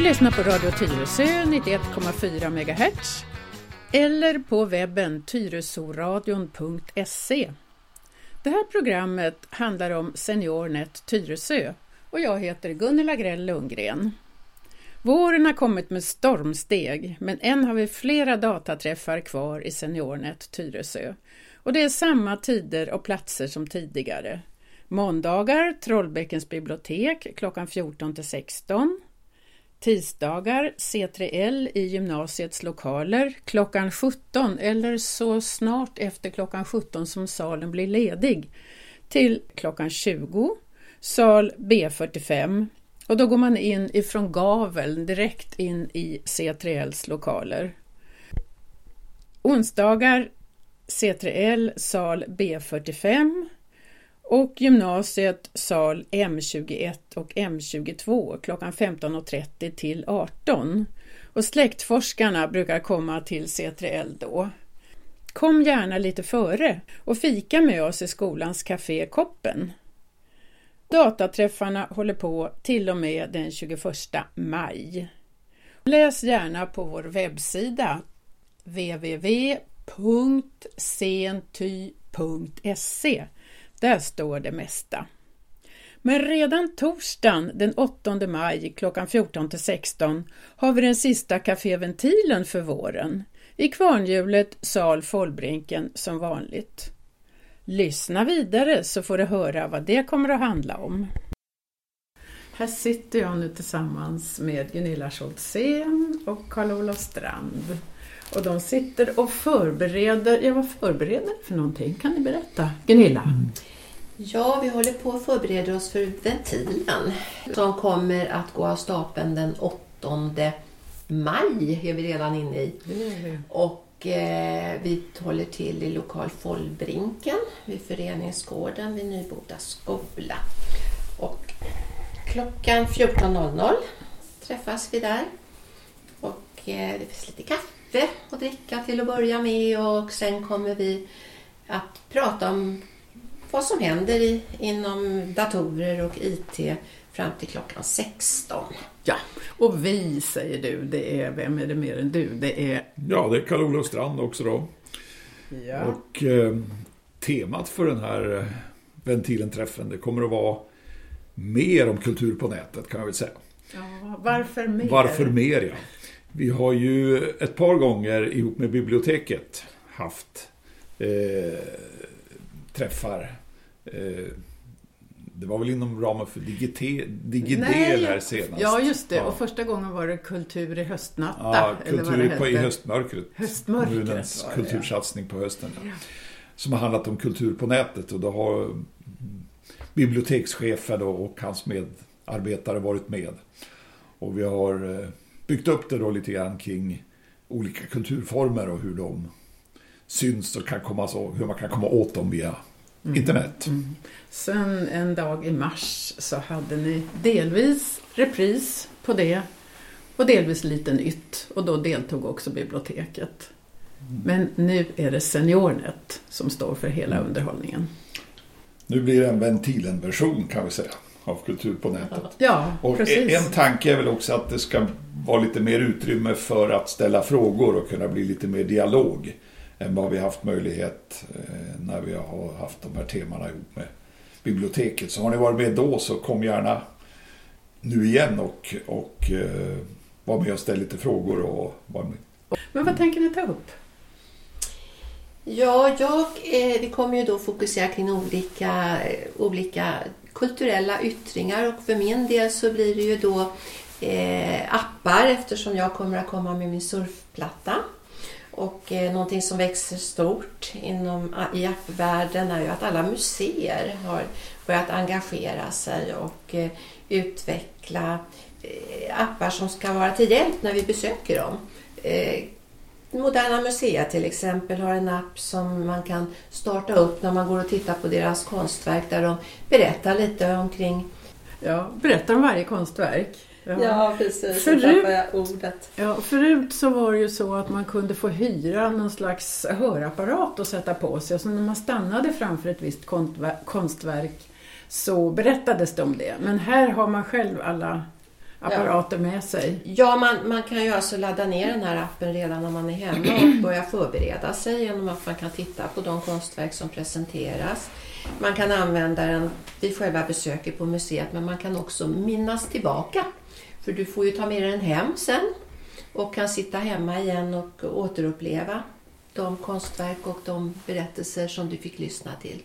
Du lyssnar på Radio Tyresö 91,4 MHz eller på webben tyresoradion.se. Det här programmet handlar om SeniorNet Tyresö och jag heter Gunilla Grell Lundgren. Våren har kommit med stormsteg men än har vi flera dataträffar kvar i SeniorNet Tyresö. Och det är samma tider och platser som tidigare. Måndagar Trollbäckens bibliotek klockan 14 till 16. Tisdagar C3L i gymnasiets lokaler klockan 17 eller så snart efter klockan 17 som salen blir ledig till klockan 20. Sal B45 och då går man in ifrån gaveln direkt in i C3Ls lokaler. Onsdagar C3L sal B45 och gymnasiet sal M21 och M22 klockan 15.30 till 18. Och släktforskarna brukar komma till C3L då. Kom gärna lite före och fika med oss i skolans café Koppen. Dataträffarna håller på till och med den 21 maj. Läs gärna på vår webbsida www.senty.se där står det mesta. Men redan torsdagen den 8 maj klockan 14 till 16 har vi den sista kaféventilen för våren i Kvarnhjulet, sal Follbrinken som vanligt. Lyssna vidare så får du höra vad det kommer att handla om. Här sitter jag nu tillsammans med Gunilla Scholtzén och Karl-Olof Strand. Och de sitter och förbereder, ja vad förbereder ni för någonting? Kan ni berätta? Gunilla? Mm. Ja, vi håller på att förbereda oss för ventilen som kommer att gå av stapeln den 8 maj är vi redan inne i. Mm. Och eh, vi håller till i lokal Follbrinken vid Föreningsgården vid Nyboda skola. Och klockan 14.00 träffas vi där. Och eh, det finns lite kaffe att dricka till att börja med och sen kommer vi att prata om vad som händer i, inom datorer och IT fram till klockan 16. Ja, och vi säger du, det är, vem är det mer än du? Det är... Ja, det är Karl-Olof Strand också då. Ja. Och eh, temat för den här eh, ventilen-träffen, det kommer att vara mer om kultur på nätet kan jag väl säga. Ja, varför mer? Varför mer, ja. Vi har ju ett par gånger ihop med biblioteket haft eh, träffar Eh, det var väl inom ramen för Digidel här senast. Ja, just det. Ja. Och första gången var det Kultur i höstnatta. Ja, Kultur på, i höstmörkret. Höstmörkret Kommunens kultursatsning på hösten. Ja. Som har handlat om kultur på nätet. Och då har bibliotekschefen och hans medarbetare varit med. Och vi har eh, byggt upp det då lite grann kring olika kulturformer och hur de syns och kan komma så, hur man kan komma åt dem via Mm. internet. Mm. Sen en dag i mars så hade ni delvis repris på det och delvis lite nytt och då deltog också biblioteket. Mm. Men nu är det SeniorNet som står för hela mm. underhållningen. Nu blir det en ventilen-version kan vi säga av Kultur på nätet. Ja, och precis. En tanke är väl också att det ska vara lite mer utrymme för att ställa frågor och kunna bli lite mer dialog än vad vi haft möjlighet eh, när vi har haft de här temana ihop med biblioteket. Så har ni varit med då så kom gärna nu igen och, och eh, var med och ställ lite frågor. Och var med. Men vad tänker ni ta upp? Ja, jag, eh, vi kommer ju då fokusera kring olika, olika kulturella yttringar och för min del så blir det ju då eh, appar eftersom jag kommer att komma med min surfplatta och eh, någonting som växer stort inom, i appvärlden är ju att alla museer har börjat engagera sig och eh, utveckla eh, appar som ska vara till hjälp när vi besöker dem. Eh, Moderna Museet till exempel har en app som man kan starta upp när man går och tittar på deras konstverk där de berättar lite omkring Ja, berättar om varje konstverk. Ja, ja precis. Förut, jag ordet. Ja, förut så var det ju så att man kunde få hyra någon slags hörapparat och sätta på sig. Så när man stannade framför ett visst konstverk så berättades det om det. Men här har man själv alla apparater med sig. Ja, man, man kan ju alltså ladda ner den här appen redan när man är hemma och börja förbereda sig genom att man kan titta på de konstverk som presenteras. Man kan använda den vid själva besöket på museet men man kan också minnas tillbaka. För du får ju ta med den hem sen och kan sitta hemma igen och återuppleva de konstverk och de berättelser som du fick lyssna till.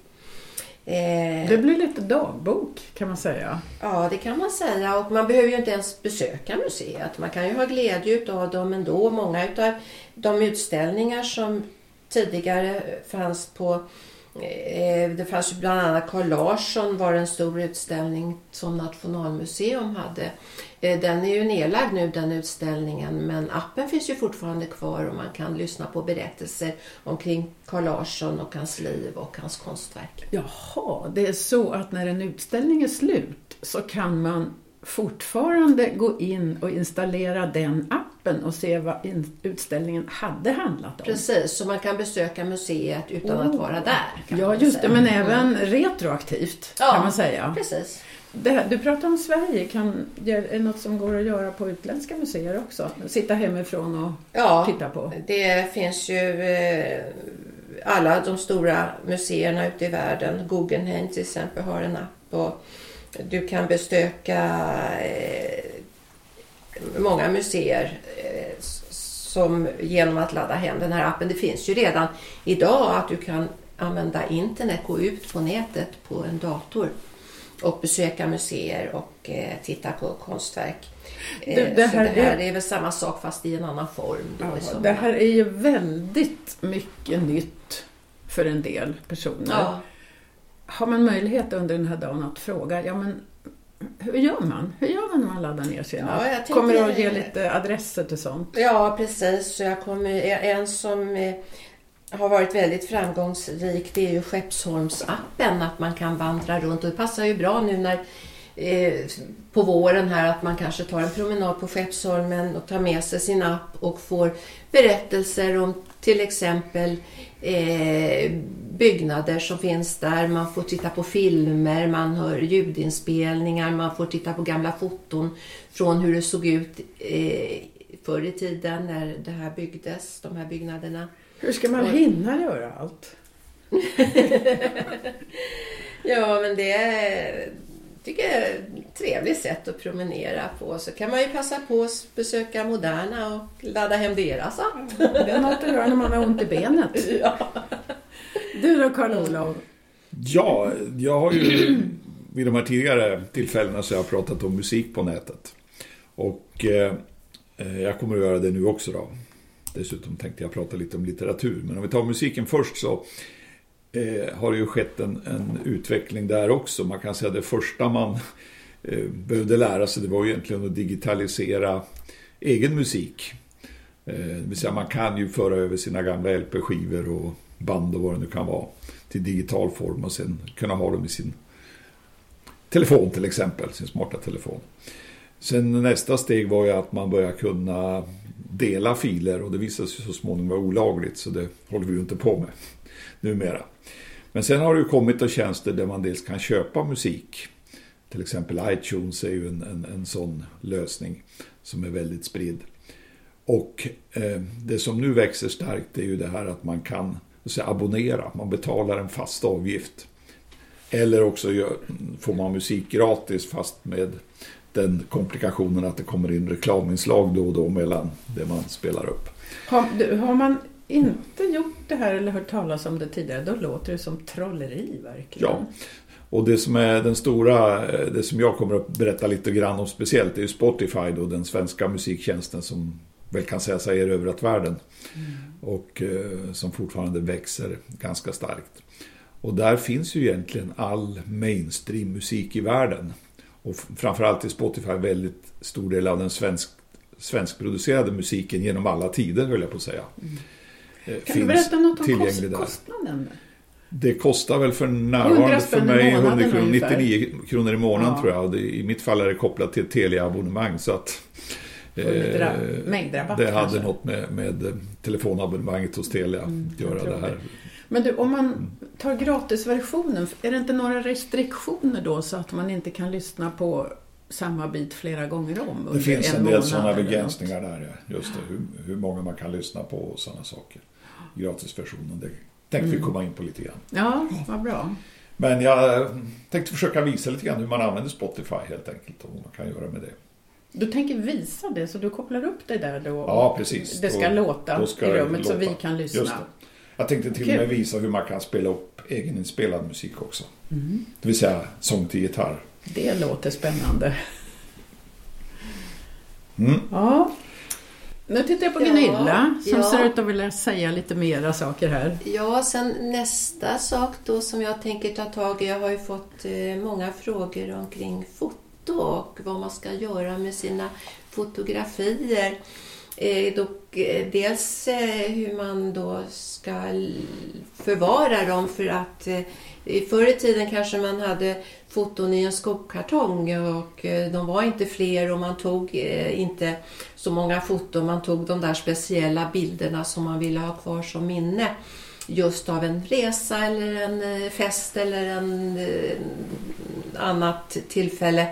Eh, det blir lite dagbok kan man säga. Ja, det kan man säga. Och man behöver ju inte ens besöka museet. Man kan ju ha glädje av dem ändå. Många av de utställningar som tidigare fanns på Eh, det fanns ju bland annat Carl Larsson var en stor utställning som Nationalmuseum hade. Eh, den är ju nedlagd nu den utställningen men appen finns ju fortfarande kvar och man kan lyssna på berättelser omkring Carl Larsson och hans liv och hans konstverk. Jaha, det är så att när en utställning är slut så kan man fortfarande gå in och installera den appen och se vad utställningen hade handlat om. Precis, så man kan besöka museet utan oh. att vara där. Ja, just det, men även mm. retroaktivt ja, kan man säga. Precis. Det, du pratar om Sverige, kan, är det något som går att göra på utländska museer också? Sitta hemifrån och ja, titta på? det finns ju eh, alla de stora museerna ute i världen. Guggenheim till exempel har en app. Och, du kan besöka eh, många museer eh, som genom att ladda hem den här appen. Det finns ju redan idag att du kan använda internet, gå ut på nätet på en dator och besöka museer och eh, titta på konstverk. Det, det, här, det här är, är väl samma sak fast i en annan form. Då, ja, det här är ju väldigt mycket nytt för en del personer. Ja har man möjlighet under den här dagen att fråga, ja men hur gör man? Hur gör man när man laddar ner sina? Ja, kommer du att ge lite adresser till sånt? Ja, precis. Så jag kommer, en som eh, har varit väldigt framgångsrik det är ju Skeppsholmsappen, att man kan vandra runt. Och det passar ju bra nu när eh, på våren här att man kanske tar en promenad på Skeppsholmen och tar med sig sin app och får berättelser om till exempel eh, byggnader som finns där. Man får titta på filmer, man hör ljudinspelningar, man får titta på gamla foton från hur det såg ut eh, förr i tiden när det här byggdes, de här byggnaderna. Hur ska man hinna göra allt? ja, men det är, tycker jag är ett trevligt sätt att promenera på. Så kan man ju passa på att besöka Moderna och ladda hem deras app. Ja, det är något att göra när man har ont i benet. Ja. Du då Karl-Olof? Ja, jag har ju vid de här tidigare tillfällena så jag har pratat om musik på nätet. Och eh, jag kommer att göra det nu också då. Dessutom tänkte jag prata lite om litteratur. Men om vi tar musiken först så eh, har det ju skett en, en, utveckling där också. Man kan säga att det första man eh, behövde lära sig det var ju egentligen att digitalisera egen musik. Eh, det vill säga man kan ju föra över sina gamla LP-skivor och band och vad det nu kan vara till digital form och sen kunna ha dem i sin telefon till exempel, sin smarta telefon. Sen nästa steg var ju att man började kunna dela filer och det visade sig så småningom vara olagligt så det håller vi ju inte på med numera. Men sen har det ju kommit då tjänster där man dels kan köpa musik. Till exempel iTunes är ju en, en, en sån lösning som är väldigt spridd. Och eh, det som nu växer starkt är ju det här att man kan säga, abonnera, man betalar en fast avgift. Eller också får man musik gratis fast med den komplikationen att det kommer in reklaminslag då och då mellan det man spelar upp. Har, har man inte gjort det här eller hört talas om det tidigare, då låter det som trolleri verkligen. Ja, och det som är den stora, det som jag kommer att berätta lite grann om speciellt, är ju Spotify då, den svenska musiktjänsten som väl kan säga sig erövrat världen. Mm. Och eh, som fortfarande växer ganska starkt. Och där finns ju egentligen all mainstream musik i världen. Och framförallt i Spotify väldigt stor del av den svensk, svenskproducerade musiken genom alla tider, höll jag på att säga. Mm. Eh, kan du berätta något om kost, kostnaden? Det kostar väl för närvarande för mig 100 kronor, 99 kronor i månaden ja. tror jag. I mitt fall är det kopplat till ett Telia-abonnemang. Så att, eh, mängdrabatt Det hade kanske. något med, med telefonabonnemanget hos Telia mm, att göra det här. Men du, om man tar gratisversionen, är det inte några restriktioner då så att man inte kan lyssna på samma bit flera gånger om. Det finns en, en del sådana begränsningar där. Just det, hur, hur många man kan lyssna på och sådana saker. Gratisversionen, det tänkte vi Mm. komma in på lite grann. Ja, vad bra. Men jag tänkte försöka visa lite grann hur man använder Spotify helt enkelt och vad man kan göra med det. Du tänker visa det så du kopplar upp det där då? Ja, precis. Det ska Då- låta då ska i rummet så låta. vi kan lyssna. Jag tänkte till och med visa hur man kan spela upp egeninspelad musik också. Mm. Det vill säga sång till gitarr. Det låter spännande. Mm. Ja. Nu tittar jag på Ja, Gunilla som ja. ser ut att vilja säga lite mera saker här. Ja, sen nästa sak då som jag tänker ta tag i. Jag har ju fått eh, många frågor omkring foto och vad man ska göra med sina fotografier. Eh, dock, eh, dels eh, hur man då ska förvara dem för att förr i tiden kanske man hade foton i en skokartong och de var inte fler och man tog inte så många foton. Man tog de där speciella bilderna som man ville ha kvar som minne just av en resa eller en fest eller en annat tillfälle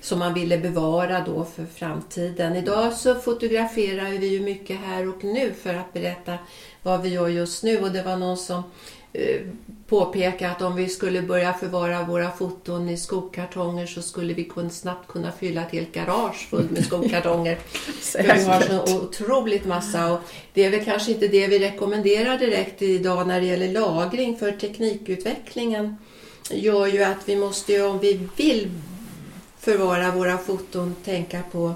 som man ville bevara då för framtiden. Idag så fotograferar vi ju mycket här och nu för att berätta vad vi gör just nu och det var någon som eh, påpekade att om vi skulle börja förvara våra foton i skokartonger så skulle vi kun- snabbt kunna fylla ett helt garage fullt med skokartonger. Vi har så otroligt massa och det är väl kanske inte det vi rekommenderar direkt idag när det gäller lagring för teknikutvecklingen gör ju att vi måste ju om vi vill förvara våra foton tänka på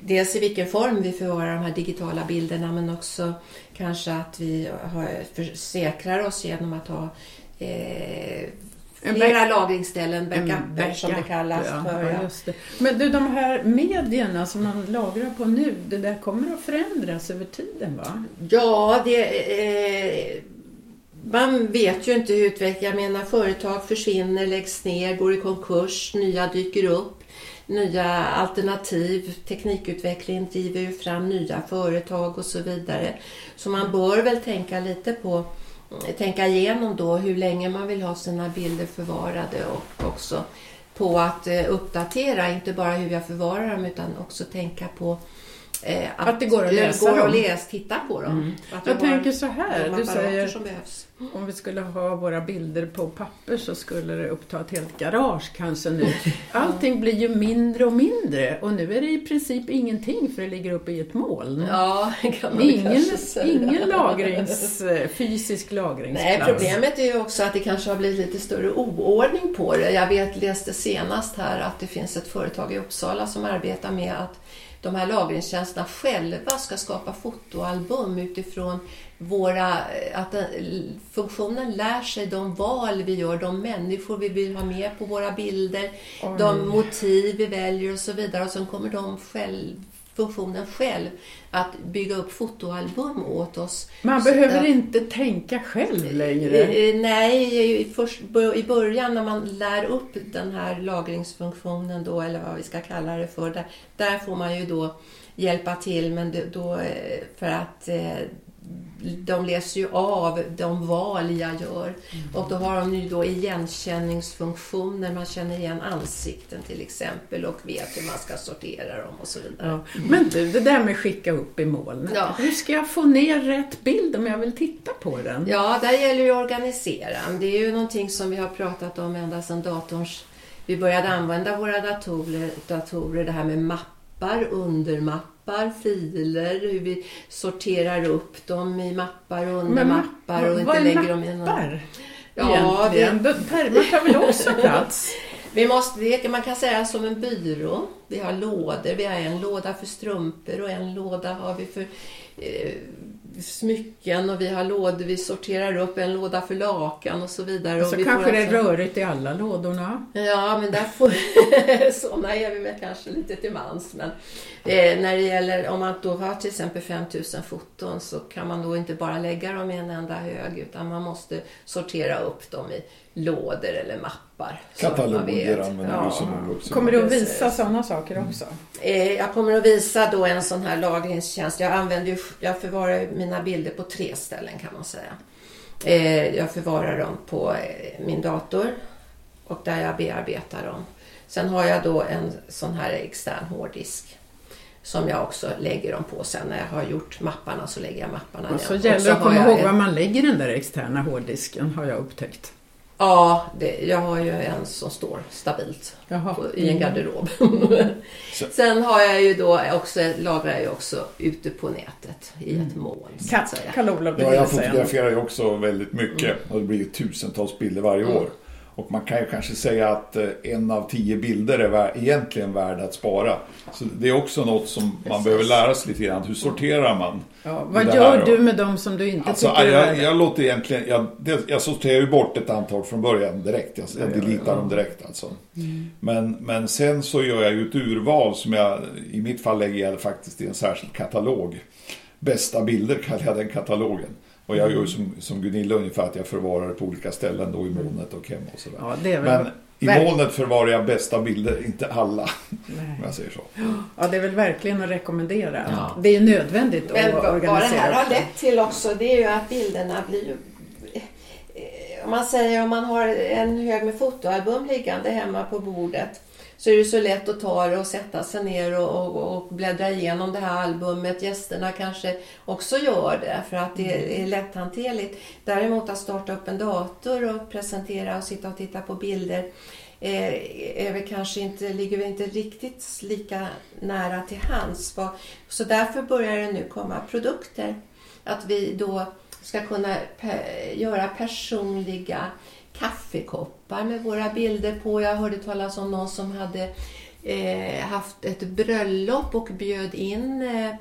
dels i vilken form vi förvarar de här digitala bilderna men också kanske att vi har, försäkrar oss genom att ha eh, flera lagringsställen, En backuper som det kallas. ja. för, Ja. Men du, de här medierna som man lagrar på nu, det där kommer att förändras över tiden va? Ja, det, eh, man vet ju inte hur utvecklingen... Jag menar, företag försvinner, läggs ner, går i konkurs, nya dyker upp. Nya alternativ, teknikutveckling driver ju fram nya företag och så vidare. Så man bör väl tänka lite på tänka igenom då hur länge man vill ha sina bilder förvarade och också på att eh, uppdatera, inte bara hur jag förvarar dem utan också tänka på eh, Att det går att läsa går att dem. läsa, titta på dem. Mm. Att Jag tänker så här, du säger som behövs. om vi skulle ha våra bilder på papper så skulle det uppta ett helt garage kanske nu. Allting blir ju mindre och mindre och nu är det i princip ingenting för det ligger uppe i ett moln. Ja, kan man Ingen, säga. ingen lagrings, eh, fysisk lagringsplats. Nej, problemet är ju också att det kanske har blivit lite större oordning på det. Jag vet, läste senast här att det finns ett företag i Uppsala som arbetar med att de här lagringstjänsterna själva ska skapa fotoalbum utifrån våra, att den, funktionen lär sig de val vi gör, de människor vi vill ha med på våra bilder, Oj. de motiv vi väljer och så vidare. Och sen kommer de själv, funktionen själv att bygga upp fotoalbum åt oss. Man Så behöver att- inte tänka själv längre. Eh, Nej, i, först, i början när man lär upp den här lagringsfunktionen då, eller vad vi ska kalla det för, där, där får man ju då hjälpa till men då, eh, för att eh, de läser ju av de val jag gör och då har de ju då igenkänningsfunktioner, man känner igen ansikten till exempel och vet hur man ska sortera dem och så vidare. Ja. Men du, det där med skicka upp i moln. Ja. Hur ska jag få ner rätt bild om jag vill titta på den? Ja, där gäller det att organisera. Det är ju någonting som vi har pratat om ända sedan datorns... Vi började använda våra datorer, datorer det här med mappar, undermappar, filer, hur vi sorterar upp dem i mappar och undermappar och vad inte är lägger dem i. Mappar? Ja, Egentligen. Då- Pärmar tar väl också plats? Vi måste, man kan säga som en byrå. Vi har lådor. Vi har en låda för strumpor och en låda har vi för eh, smycken och vi har lådor, vi sorterar upp en låda för lakan och så vidare. Så och vi kanske får det är alltså- rörigt i alla lådorna. Ja, men där får... Sådana är vi väl kanske lite till mans. Men eh, när det gäller, om man då har till exempel 5000 foton så kan man då inte bara lägga dem i en enda hög utan man måste sortera upp dem i lådor eller mappar. så Kataloger använder Ja. du som också. Kommer du att visa sådana saker också? Eh, Jag kommer att visa då en sån här lagringstjänst. Jag, använder jag förvarar mina bilder på tre ställen kan man säga. Eh, Jag förvarar dem på eh, min dator och där jag bearbetar dem. Sen har jag då en sån här extern hårddisk som jag också lägger dem på sen. När jag har gjort mapparna så lägger jag mapparna Och så gäller det att komma ihåg en- var man lägger den där externa hårddisken har jag upptäckt. Ja, det, jag har ju en som står stabilt Jaha. på, i en garderob. Så- Sen har jag ju då också, lagrar jag ju också ute på nätet i ett moln. Kat, säga. Karl-Olof, Ja, jag fotograferar ju också väldigt mycket och det blir tusentals bilder varje år. Och man kan ju kanske säga att eh, en av tio bilder är vär- egentligen värd att spara. Så det är också något som man Precis. behöver lära sig lite grann. Hur sorterar man? Ja, vad gör du med dem som du inte Alltså, tycker är jag, värda? jag låter egentligen, jag, jag sorterar ju bort ett antal från början direkt. Jag, jag Ja, ja, deletar ja. dem direkt alltså. Men, men sen så gör jag ju ett urval som jag, i mitt fall lägger jag faktiskt i en särskild katalog. Bästa bilder kallar jag den katalogen. Och jag gör ju som, som Gunilla ungefär att jag förvarar det på olika ställen då i molnet och hemma och sådär. Ja, det är väl, Men i Ver- molnet förvarar jag bästa bilder, inte alla Nej. om jag säger så. ja, det är väl verkligen att rekommendera. Ja. Det är ju nödvändigt Men att vad vad det organisera. här har lett till också det är ju att bilderna blir ju... eh, Om man säger om man har en hög med fotoalbum liggande hemma på bordet så är det så lätt att ta det och sätta sig ner och, och, och bläddra igenom det här albumet. Gästerna kanske också gör det för att det är lätthanterligt. Däremot att starta upp en dator och presentera och sitta och titta på bilder eh, är väl kanske inte, ligger väl inte riktigt lika nära till hands. Så därför börjar det nu komma produkter. Att vi då ska kunna göra personliga kaffekoppar med våra bilder på. Jag hörde talas om någon som hade eh, haft ett bröllop och bjöd in eh,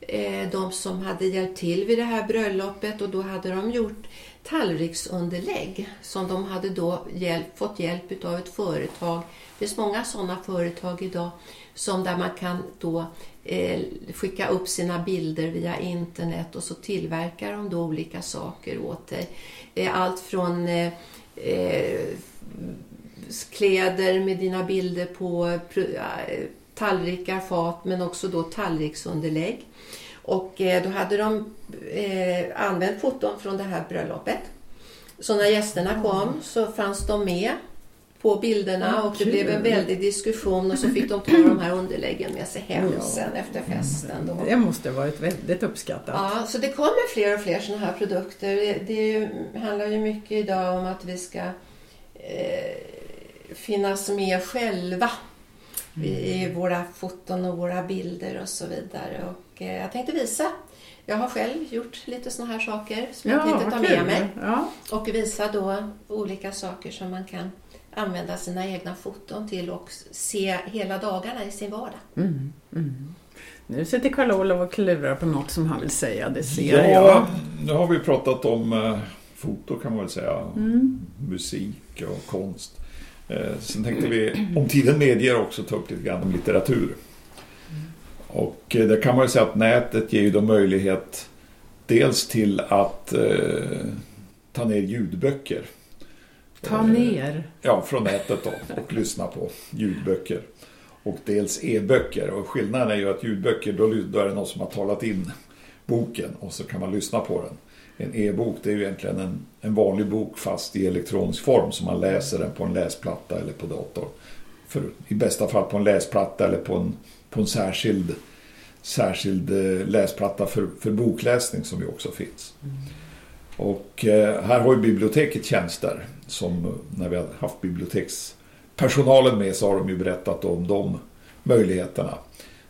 eh de som hade hjälpt till vid det här bröllopet och då hade de gjort tallriksunderlägg som de hade då hjälp, fått hjälp utav ett företag. Det finns många sådana företag idag som där man kan då eh, skicka upp sina bilder via internet och så tillverkar de då olika saker åt dig. Eh, allt från eh, eh, kläder med dina bilder på tallrikar, fat men också då tallriksunderlägg. Och eh, då hade de eh, använt foton från det här bröllopet. Så när gästerna kom så fanns de med på bilderna Ja, och det blev en väldig diskussion och så fick de ta de här underläggen med sig hem Ja. sen efter festen. Då. Det måste ha varit väldigt uppskattat. Ja, så det kommer fler och fler sådana här produkter. Det, det ju, handlar ju mycket idag om att vi ska eh, finnas med själva i våra foton och våra bilder och så vidare. Och, eh, jag tänkte visa. Jag har själv gjort lite sådana här saker som jag tänkte ta med kul. mig. Ja. Och visa då olika saker som man kan använda sina egna foton till och se hela dagarna i sin vardag. Mm, mm. Nu sitter Karl-Olof och klurar på något som han vill säga, det ser Ja, jag. nu har vi pratat om eh, foto kan man väl säga. Mm. Musik och konst. Eh, sen tänkte vi, om tiden medger, också ta upp lite grann om litteratur. Och eh, där kan man ju säga att nätet ger ju då möjlighet dels till att eh, ta ner ljudböcker. Ta Eh, ner. Ja, från nätet då och lyssna på ljudböcker. Och dels e-böcker. Och skillnaden är ju att ljudböcker, då, då är det någon som har talat in boken och så kan man lyssna på den. En e-bok det är ju egentligen en, en vanlig bok fast i elektronisk form så man läser den på en läsplatta eller på dator. För, I bästa fall på en läsplatta eller på en, på en särskild, särskild eh, läsplatta för, för bokläsning som ju också finns. Och eh, här har ju biblioteket tjänster som eh, när vi har haft bibliotekspersonalen med så har de ju berättat om de möjligheterna.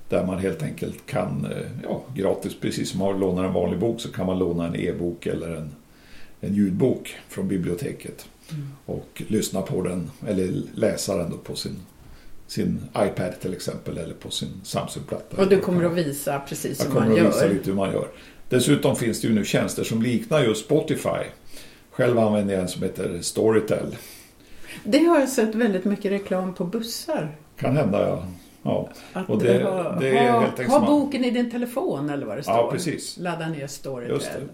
Där man helt enkelt kan, eh, ja, gratis, precis som man lånar en vanlig bok så kan man låna en e-bok eller en, en ljudbok från biblioteket. Och lyssna på den, eller läsa den på sin, sin iPad till exempel eller på sin Samsung-platta. Och du kommer att visa precis Jag som kommer man att visa gör. lite hur man gör. Dessutom finns det ju nu tjänster som liknar just Spotify. Själv använder jag en som heter Storytel. Det har jag sett väldigt mycket reklam på bussar. Kan hända, ja. ja. Att Och det- ha, det ha, ha man- boken i din telefon eller vad det står. Ja, precis. Ladda ner Storytel.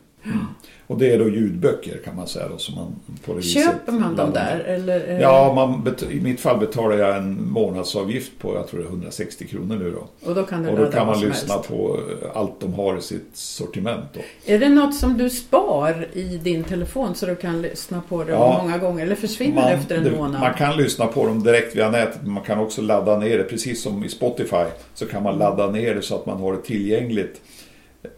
Och det är då ljudböcker kan man säga då som man på det Köper man dem där? Eller, Ja, man i mitt fall betalar jag en månadsavgift på, jag tror det är 160 kronor nu då. Och då kan Och då kan man lyssna helst. på eh, allt de har i sitt sortiment då. Är det något som du spar i din telefon så du kan lyssna på det Ja. många gånger? Eller försvinner det efter en det- månad? man kan lyssna på dem direkt via nätet, men man kan också ladda ner det. Precis som i Spotify så kan man ladda ner det så att man har det tillgängligt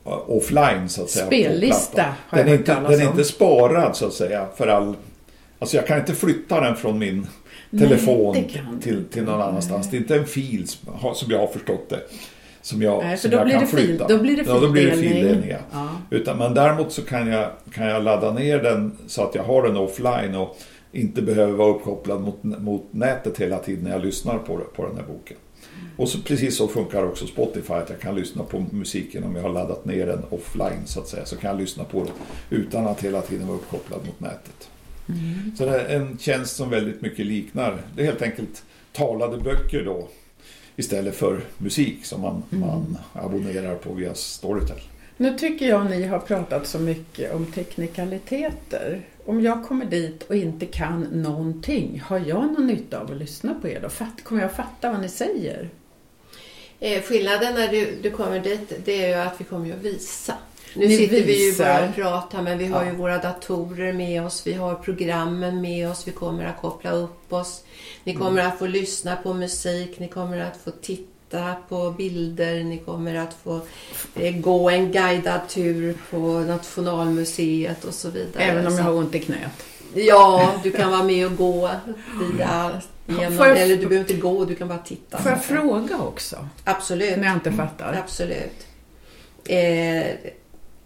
offline så att säga. Spellista har jag den är, inte, den är inte sparad så att säga för all... Alltså jag kan inte flytta den från min Nej, telefon du till, till någon annanstans. Det är inte en fil som jag har förstått det. Som jag, Nej, som då jag blir, kan det fil, flytta. då blir det Ja, då blir det fildelning. fildelning. Ja. Ja. Utan, men däremot så kan jag, kan jag ladda ner den så att jag har den offline och inte behöver vara uppkopplad mot, mot nätet hela tiden när jag lyssnar på, på den här boken. Och så, precis så funkar också Spotify, att jag kan lyssna på musiken om jag har laddat ner den offline så att säga. Så kan jag lyssna på den utan att hela tiden vara uppkopplad mot nätet. Så det är en tjänst som väldigt mycket liknar, det är helt enkelt talade böcker då istället för musik som man, man abonnerar på via Storytel. Nu tycker jag ni har pratat så mycket om teknikaliteter. Om jag kommer dit och inte kan någonting, har jag någon nytta av att lyssna på er då? Fatt, kommer jag fatta vad ni säger? Eh, skillnaden när du, du kommer dit det är ju att vi kommer att visa. Nu Ni sitter vi ju visar. bara och pratar men vi har Ja. ju våra datorer med oss, vi har programmen med oss, vi kommer att koppla upp oss. Ni Mm. kommer att få lyssna på musik, ni kommer att få titta på bilder, ni kommer att få eh, gå en guidad tur på Nationalmuseet och så vidare. Även om jag har ont i knät. Ja, du kan vara med och gå via genom, jag- eller du behöver inte gå, du kan bara titta. Får jag fråga också? Absolut. När jag inte fattar. Absolut. Eh,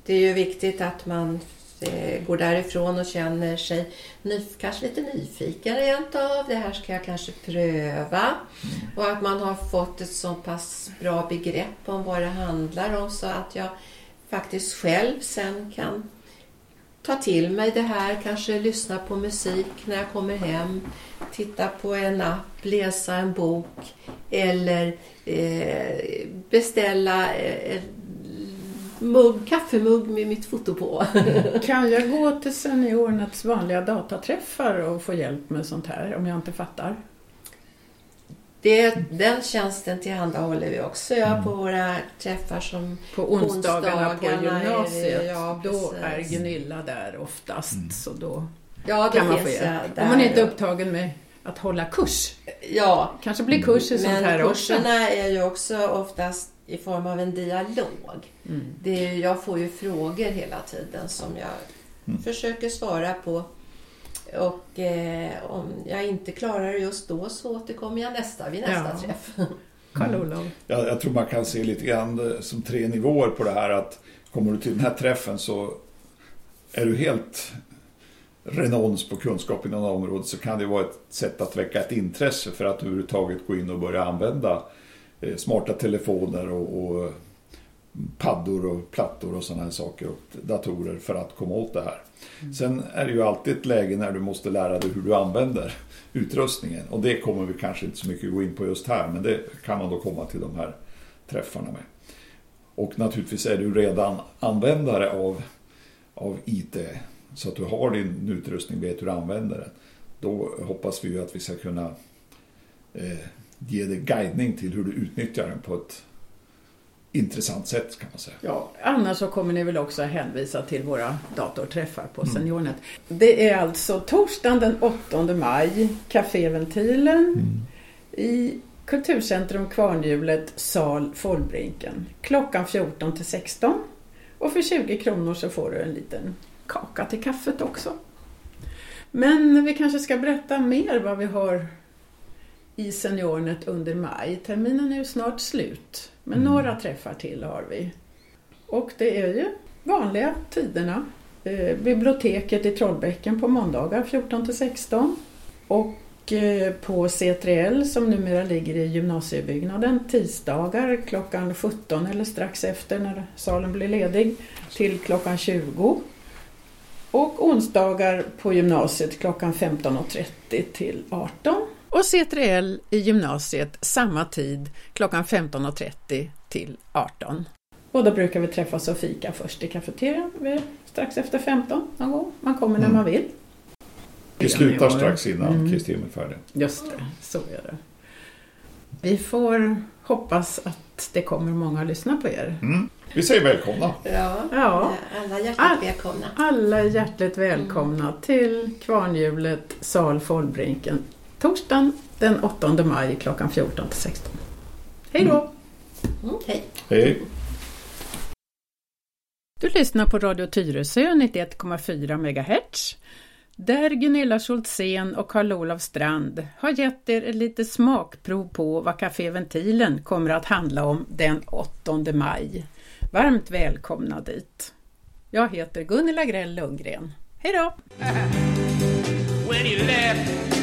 det är ju viktigt att man eh, går därifrån och känner sig ny, kanske lite nyfiken rent av. Det här ska jag kanske pröva. Och att man har fått ett så pass bra begrepp om vad det handlar om så att jag faktiskt själv sen kan ta till mig det här, kanske lyssna på musik när jag kommer hem, titta på en app, läsa en bok eller eh, beställa eh, mugg, kaffemugg med mitt foto på. Kan jag gå till Seniornets vanliga dataträffar och få hjälp med sånt här om jag inte fattar? Det, den tjänsten tillhandahåller vi också ja, på våra träffar som På onsdagarna på Onsdagarna är det- gymnasiet, ja, då precis. är Gunilla där oftast. Så då ja, kan man få hjälp. där. Om man inte är upptagen med att hålla kurs. Ja, Kanske blir kurs i sånt men här också. kurserna är ju också oftast i form av en dialog. Mm. Det är, jag får ju frågor hela tiden som jag Mm. försöker svara på. Och eh, om jag inte klarar det just då så återkommer jag nästa, vid nästa Ja. träff. Karl-Olof. Jag, jag tror man kan se lite grann eh, som tre nivåer på det här att kommer du till den här träffen så är du helt renons på kunskap inom området så kan det vara ett sätt att väcka ett intresse för att överhuvudtaget gå in och börja använda eh, smarta telefoner och, och eh, paddor och plattor och sådana här saker och datorer för att komma åt det här. Sen är det ju alltid ett läge när du måste lära dig hur du använder utrustningen och det kommer vi kanske inte så mycket gå in på just här men det kan man då komma till de här träffarna med. Och naturligtvis är du redan användare av, av IT så att du har din utrustning, vet hur du använder den. Då hoppas vi ju att vi ska kunna eh, ge dig guidning till hur du utnyttjar den på ett intressant sätt kan man säga. Ja, annars så kommer ni väl också hänvisa till våra datorträffar på Seniornet. Det är alltså torsdagen den 8 maj, Caféventilen i Kulturcentrum Kvarnhjulet, sal Follbrinken. Klockan 14 till 16. Och för 20 kronor så får du en liten kaka till kaffet också. Men vi kanske ska berätta mer vad vi har i Seniornet under maj. Terminen är ju snart slut. Men några träffar till har vi. Och det är ju vanliga tiderna. Eh, biblioteket i Trollbäcken på måndagar 14 till 16. Och eh, på C3L som numera ligger i gymnasiebyggnaden tisdagar klockan 17 eller strax efter när salen blir ledig till klockan 20. Och onsdagar på gymnasiet klockan 15.30 till 18. Och C3L i gymnasiet samma tid klockan 15.30 till 18. Och då brukar vi träffas och fika först i kafeterian strax efter 15 någon gång. Man kommer när Mm. man vill. Vi slutar strax innan Mm. Kristin är färdig. Just det, så är det. Vi får hoppas att det kommer många att lyssna på er. Mm. Vi säger välkomna. Ja, Ja. alla hjärtligt välkomna. Alla är hjärtligt välkomna till Kvarnhjulet Sal Follbrinken torsdagen den 8 maj klockan 14 till 16. Hej då! Mm, hej. Hej. Du lyssnar på Radio Tyresö 91,4 MHz där Gunilla Schultzén och Karl-Olof Strand har gett er ett litet smakprov på vad Café Ventilen kommer att handla om den 8 maj. Varmt välkomna dit! Jag heter Gunilla Grell Lundgren. Hej då! when he left